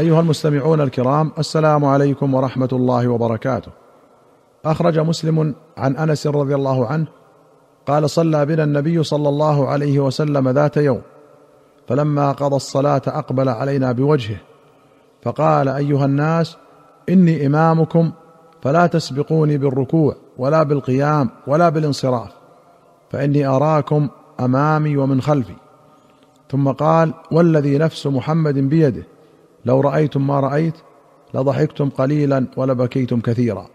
أيها المستمعون الكرام السلام عليكم ورحمة الله وبركاته. أخرج مسلم عن أنس رضي الله عنه قال صلى بنا النبي صلى الله عليه وسلم ذات يوم فلما قضى الصلاة أقبل علينا بوجهه فقال أيها الناس إني إمامكم فلا تسبقوني بالركوع ولا بالقيام ولا بالانصراف فإني أراكم أمامي ومن خلفي. ثم قال والذي نفس محمد بيده لو رأيتم ما رأيت لضحكتم قليلا ولبكيتم كثيرا.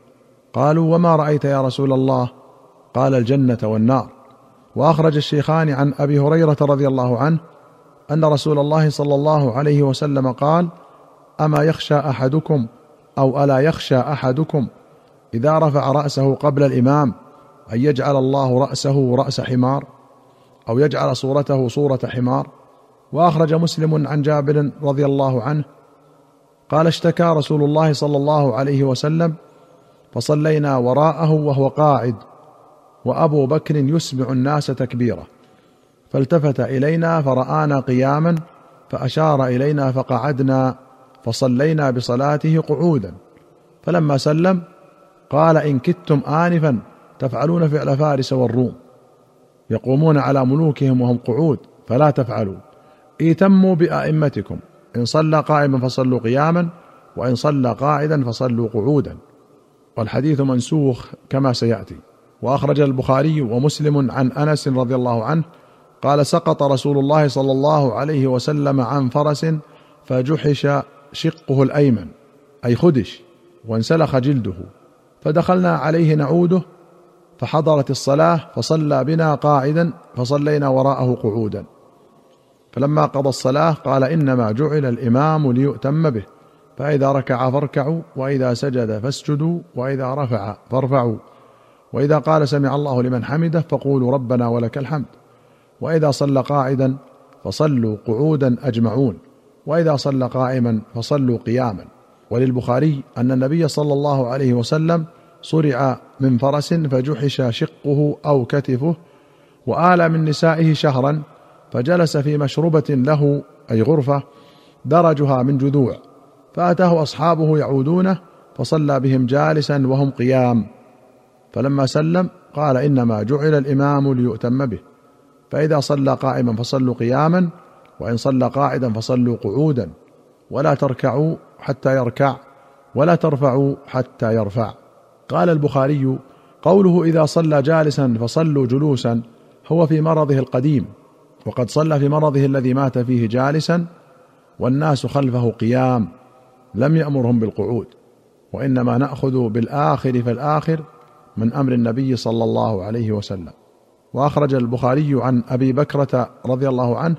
قالوا وما رأيت يا رسول الله؟ قال الجنة والنار. وأخرج الشيخان عن أبي هريرة رضي الله عنه أن رسول الله صلى الله عليه وسلم قال أما يخشى أحدكم أو ألا يخشى أحدكم إذا رفع رأسه قبل الإمام أن يجعل الله رأسه رأس حمار أو يجعل صورته صورة حمار وأخرج مسلم عن جابر رضي الله عنه قال اشتكى رسول الله صلى الله عليه وسلم فصلينا وراءه وهو قاعد وأبو بكر يسمع الناس تكبيره فالتفت إلينا فرآنا قياما فأشار إلينا فقعدنا فصلينا بصلاته قعودا فلما سلم قال إن كدتم آنفا تفعلون فعل فارس والروم يقومون على ملوكهم وهم قعود فلا تفعلوا ايتموا بأئمتكم. إن صلى قائما فصلوا قياما وإن صلى قاعدا فصلوا قعودا. والحديث منسوخ كما سيأتي. وأخرج البخاري ومسلم عن أنس رضي الله عنه قال سقط رسول الله صلى الله عليه وسلم عن فرس فجحش شقه الأيمن أي خدش وانسلخ جلده. فدخلنا عليه نعوده فحضرت الصلاة فصلى بنا قاعدا فصلينا وراءه قعودا. فلما قضى الصلاة قال إنما جعل الإمام ليؤتم به فإذا ركع فاركعوا وإذا سجد فاسجدوا وإذا رفع فارفعوا. وإذا قال سمع الله لمن حمده فقولوا ربنا ولك الحمد. وإذا صلى قاعدا فصلوا قعودا أجمعون. وإذا صلى قائما فصلوا قياما. وللبخاري أن النبي صلى الله عليه وسلم صرع من فرس فجحش شقه أو كتفه وآل من نسائه شهرا فجلس في مشربة له أي غرفة درجها من جذوع فأتاه أصحابه يعودونه فصلى بهم جالسا وهم قيام. فلما سلم قال إنما جعل الإمام ليؤتم به. فإذا صلى قائما فصلوا قياما وإن صلى قاعدا فصلوا قعودا. ولا تركعوا حتى يركع ولا ترفعوا حتى يرفع. قال البخاري قوله إذا صلى جالسا فصلوا جلوسا هو في مرضه القديم. وقد صلى في مرضه الذي مات فيه جالسا والناس خلفه قيام لم يأمرهم بالقعود وإنما نأخذ بالآخر فالآخر من أمر النبي صلى الله عليه وسلم. وأخرج البخاري عن أبي بكرة رضي الله عنه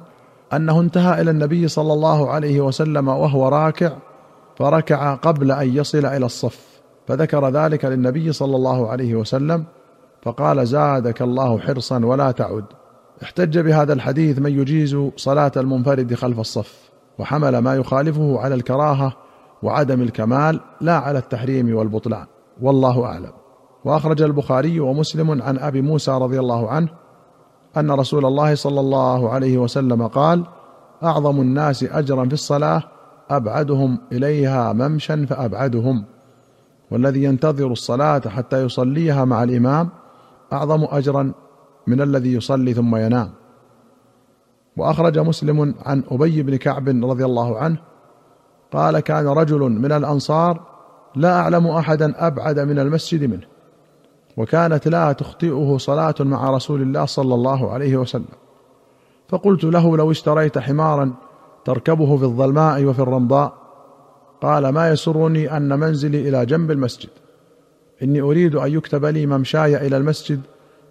أنه انتهى إلى النبي صلى الله عليه وسلم وهو راكع فركع قبل أن يصل إلى الصف فذكر ذلك للنبي صلى الله عليه وسلم فقال زادك الله حرصا ولا تعد. احتج بهذا الحديث من يجيز صلاة المنفرد خلف الصف وحمل ما يخالفه على الكراهة وعدم الكمال لا على التحريم والبطلان والله أعلم. وأخرج البخاري ومسلم عن أبي موسى رضي الله عنه أن رسول الله صلى الله عليه وسلم قال أعظم الناس أجرا في الصلاة أبعدهم إليها ممشا فأبعدهم والذي ينتظر الصلاة حتى يصليها مع الإمام أعظم أجرا من الذي يصلي ثم ينام. وأخرج مسلم عن أبي بن كعب رضي الله عنه قال كان رجل من الأنصار لا أعلم أحدا أبعد من المسجد منه وكانت لا تخطئه صلاة مع رسول الله صلى الله عليه وسلم. فقلت له لو اشتريت حمارا تركبه في الظلماء وفي الرمضاء؟ قال ما يسرني أن منزلي إلى جنب المسجد إني أريد أن يكتب لي ممشاي إلى المسجد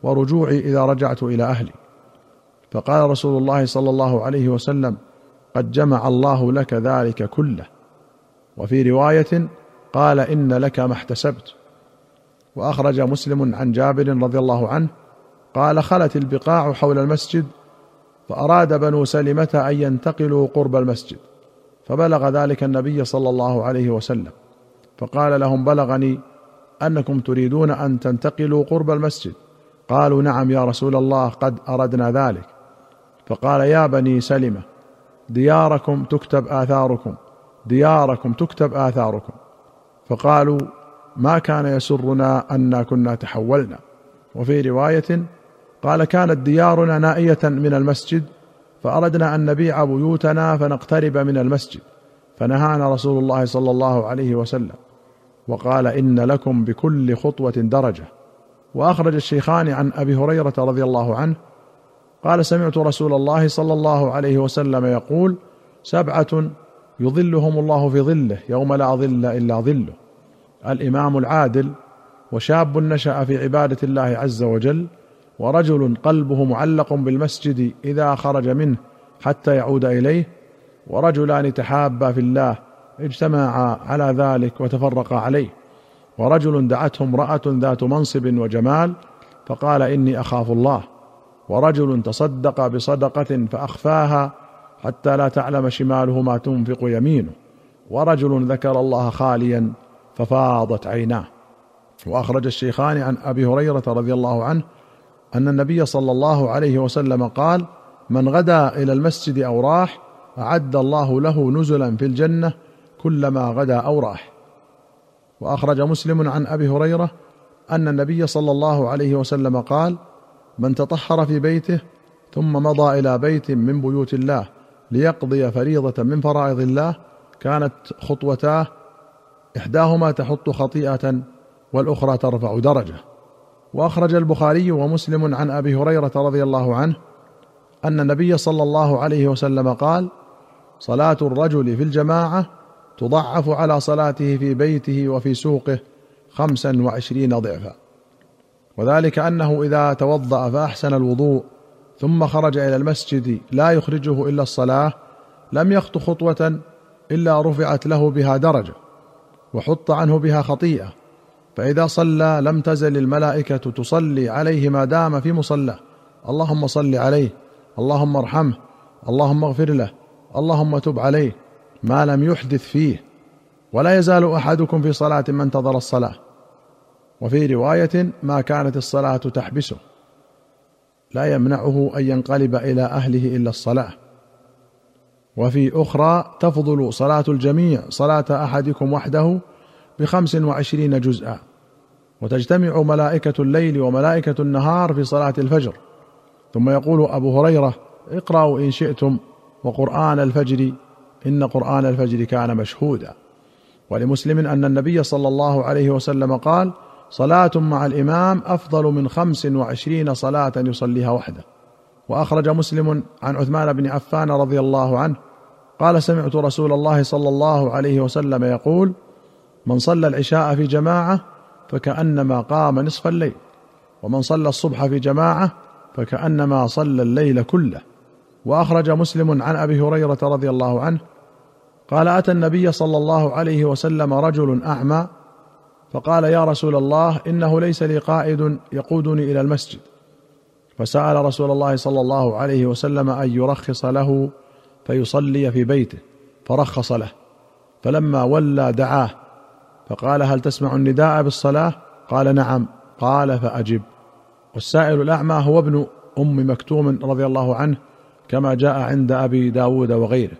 ورجوعي إذا رجعت إلى أهلي. فقال رسول الله صلى الله عليه وسلم قد جمع الله لك ذلك كله. وفي رواية قال إن لك ما احتسبت. وأخرج مسلم عن جابر رضي الله عنه قال خلت البقاع حول المسجد فأراد بنو سلمة أن ينتقلوا قرب المسجد. فبلغ ذلك النبي صلى الله عليه وسلم. فقال لهم بلغني أنكم تريدون أن تنتقلوا قرب المسجد. قالوا نعم يا رسول الله قد أردنا ذلك. فقال يا بني سلمة دياركم تكتب آثاركم دياركم تكتب آثاركم. فقالوا ما كان يسرنا أنا كنا تحولنا. وفي رواية قال كانت ديارنا نائية من المسجد فأردنا أن نبيع بيوتنا فنقترب من المسجد. فنهانا رسول الله صلى الله عليه وسلم. وقال إن لكم بكل خطوة درجة. وأخرج الشيخان عن أبي هريرة رضي الله عنه قال سمعت رسول الله صلى الله عليه وسلم يقول سبعة يظلهم الله في ظله يوم لا ظل إلا ظله الإمام العادل وشاب نشأ في عبادة الله عز وجل ورجل قلبه معلق بالمسجد إذا خرج منه حتى يعود إليه ورجلان تحابا في الله اجتمعا على ذلك وتفرقا عليه ورجل دعته امرأة ذات منصب وجمال فقال إني أخاف الله. ورجل تصدق بصدقة فأخفاها حتى لا تعلم شماله ما تنفق يمينه. ورجل ذكر الله خاليا ففاضت عيناه. وأخرج الشيخان عن أبي هريرة رضي الله عنه أن النبي صلى الله عليه وسلم قال من غدا إلى المسجد أو راح أعد الله له نزلا في الجنة كلما غدا أو راح. وأخرج مسلم عن أبي هريرة أن النبي صلى الله عليه وسلم قال من تطهر في بيته ثم مضى إلى بيت من بيوت الله ليقضي فريضة من فرائض الله كانت خطوتاه إحداهما تحط خطيئة والأخرى ترفع درجة. وأخرج البخاري ومسلم عن أبي هريرة رضي الله عنه أن النبي صلى الله عليه وسلم قال صلاة الرجل في الجماعة تضعف على صلاته في بيته وفي سوقه خمسا وعشرين ضعفا. وذلك أنه إذا توضأ فأحسن الوضوء ثم خرج إلى المسجد لا يخرجه إلا الصلاة لم يخط خطوة إلا رفعت له بها درجة وحط عنه بها خطيئة. فإذا صلى لم تزل الملائكة تصلي عليه ما دام في مصلاه اللهم صل عليه اللهم ارحمه اللهم اغفر له اللهم تب عليه. ما لم يحدث فيه ولا يزال أحدكم في صلاة ما انتظر الصلاة. وفي رواية ما كانت الصلاة تحبسه. لا يمنعه أن ينقلب إلى أهله إلا الصلاة. وفي أخرى تفضل صلاة الجميع صلاة أحدكم وحده بخمس وعشرين جزءا. وتجتمع ملائكة الليل وملائكة النهار في صلاة الفجر. ثم يقول أبو هريرة اقرأوا إن شئتم وقرآن الفجر إن قرآن الفجر كان مشهودا. ولمسلم أن النبي صلى الله عليه وسلم قال صلاة مع الإمام أفضل من خمس وعشرين صلاة يصليها وحده. وأخرج مسلم عن عثمان بن عفان رضي الله عنه قال سمعت رسول الله صلى الله عليه وسلم يقول من صلى العشاء في جماعة فكأنما قام نصف الليل ومن صلى الصبح في جماعة فكأنما صلى الليل كله. وأخرج مسلم عن أبي هريرة رضي الله عنه قال أتى النبي صلى الله عليه وسلم رجل أعمى فقال يا رسول الله إنه ليس لي قائد يقودني إلى المسجد. فسأل رسول الله صلى الله عليه وسلم أن يرخص له فيصلي في بيته فرخص له فلما ولى دعاه فقال هل تسمع النداء بالصلاة؟ قال نعم. قال فأجب. والسائل الأعمى هو ابن أم مكتوم رضي الله عنه كما جاء عند أبي داود وغيره.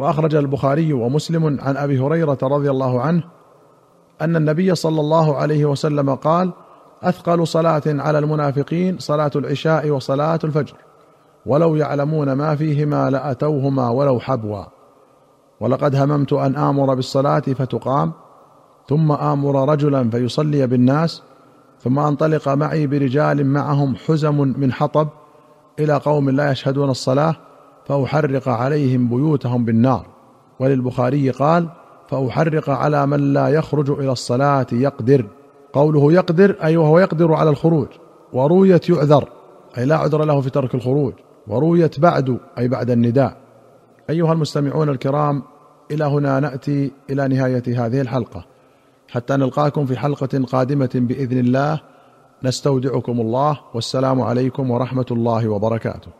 وأخرج البخاري ومسلم عن أبي هريرة رضي الله عنه أن النبي صلى الله عليه وسلم قال أثقل صلاة على المنافقين صلاة العشاء وصلاة الفجر ولو يعلمون ما فيهما لأتوهما ولو حبوا. ولقد هممت أن آمر بالصلاة فتقام ثم آمر رجلا فيصلي بالناس ثم أنطلق معي برجال معهم حزم من حطب إلى قوم لا يشهدون الصلاة فأحرق عليهم بيوتهم بالنار. وللبخاري قال فأحرق على من لا يخرج إلى الصلاة يقدر. قوله يقدر أي وهو يقدر على الخروج. ورويت يعذر أي لا عذر له في ترك الخروج. ورويت بعد أي بعد النداء. أيها المستمعون الكرام إلى هنا نأتي إلى نهاية هذه الحلقة. حتى نلقاكم في حلقة قادمة بإذن الله. نستودعكم الله والسلام عليكم ورحمة الله وبركاته.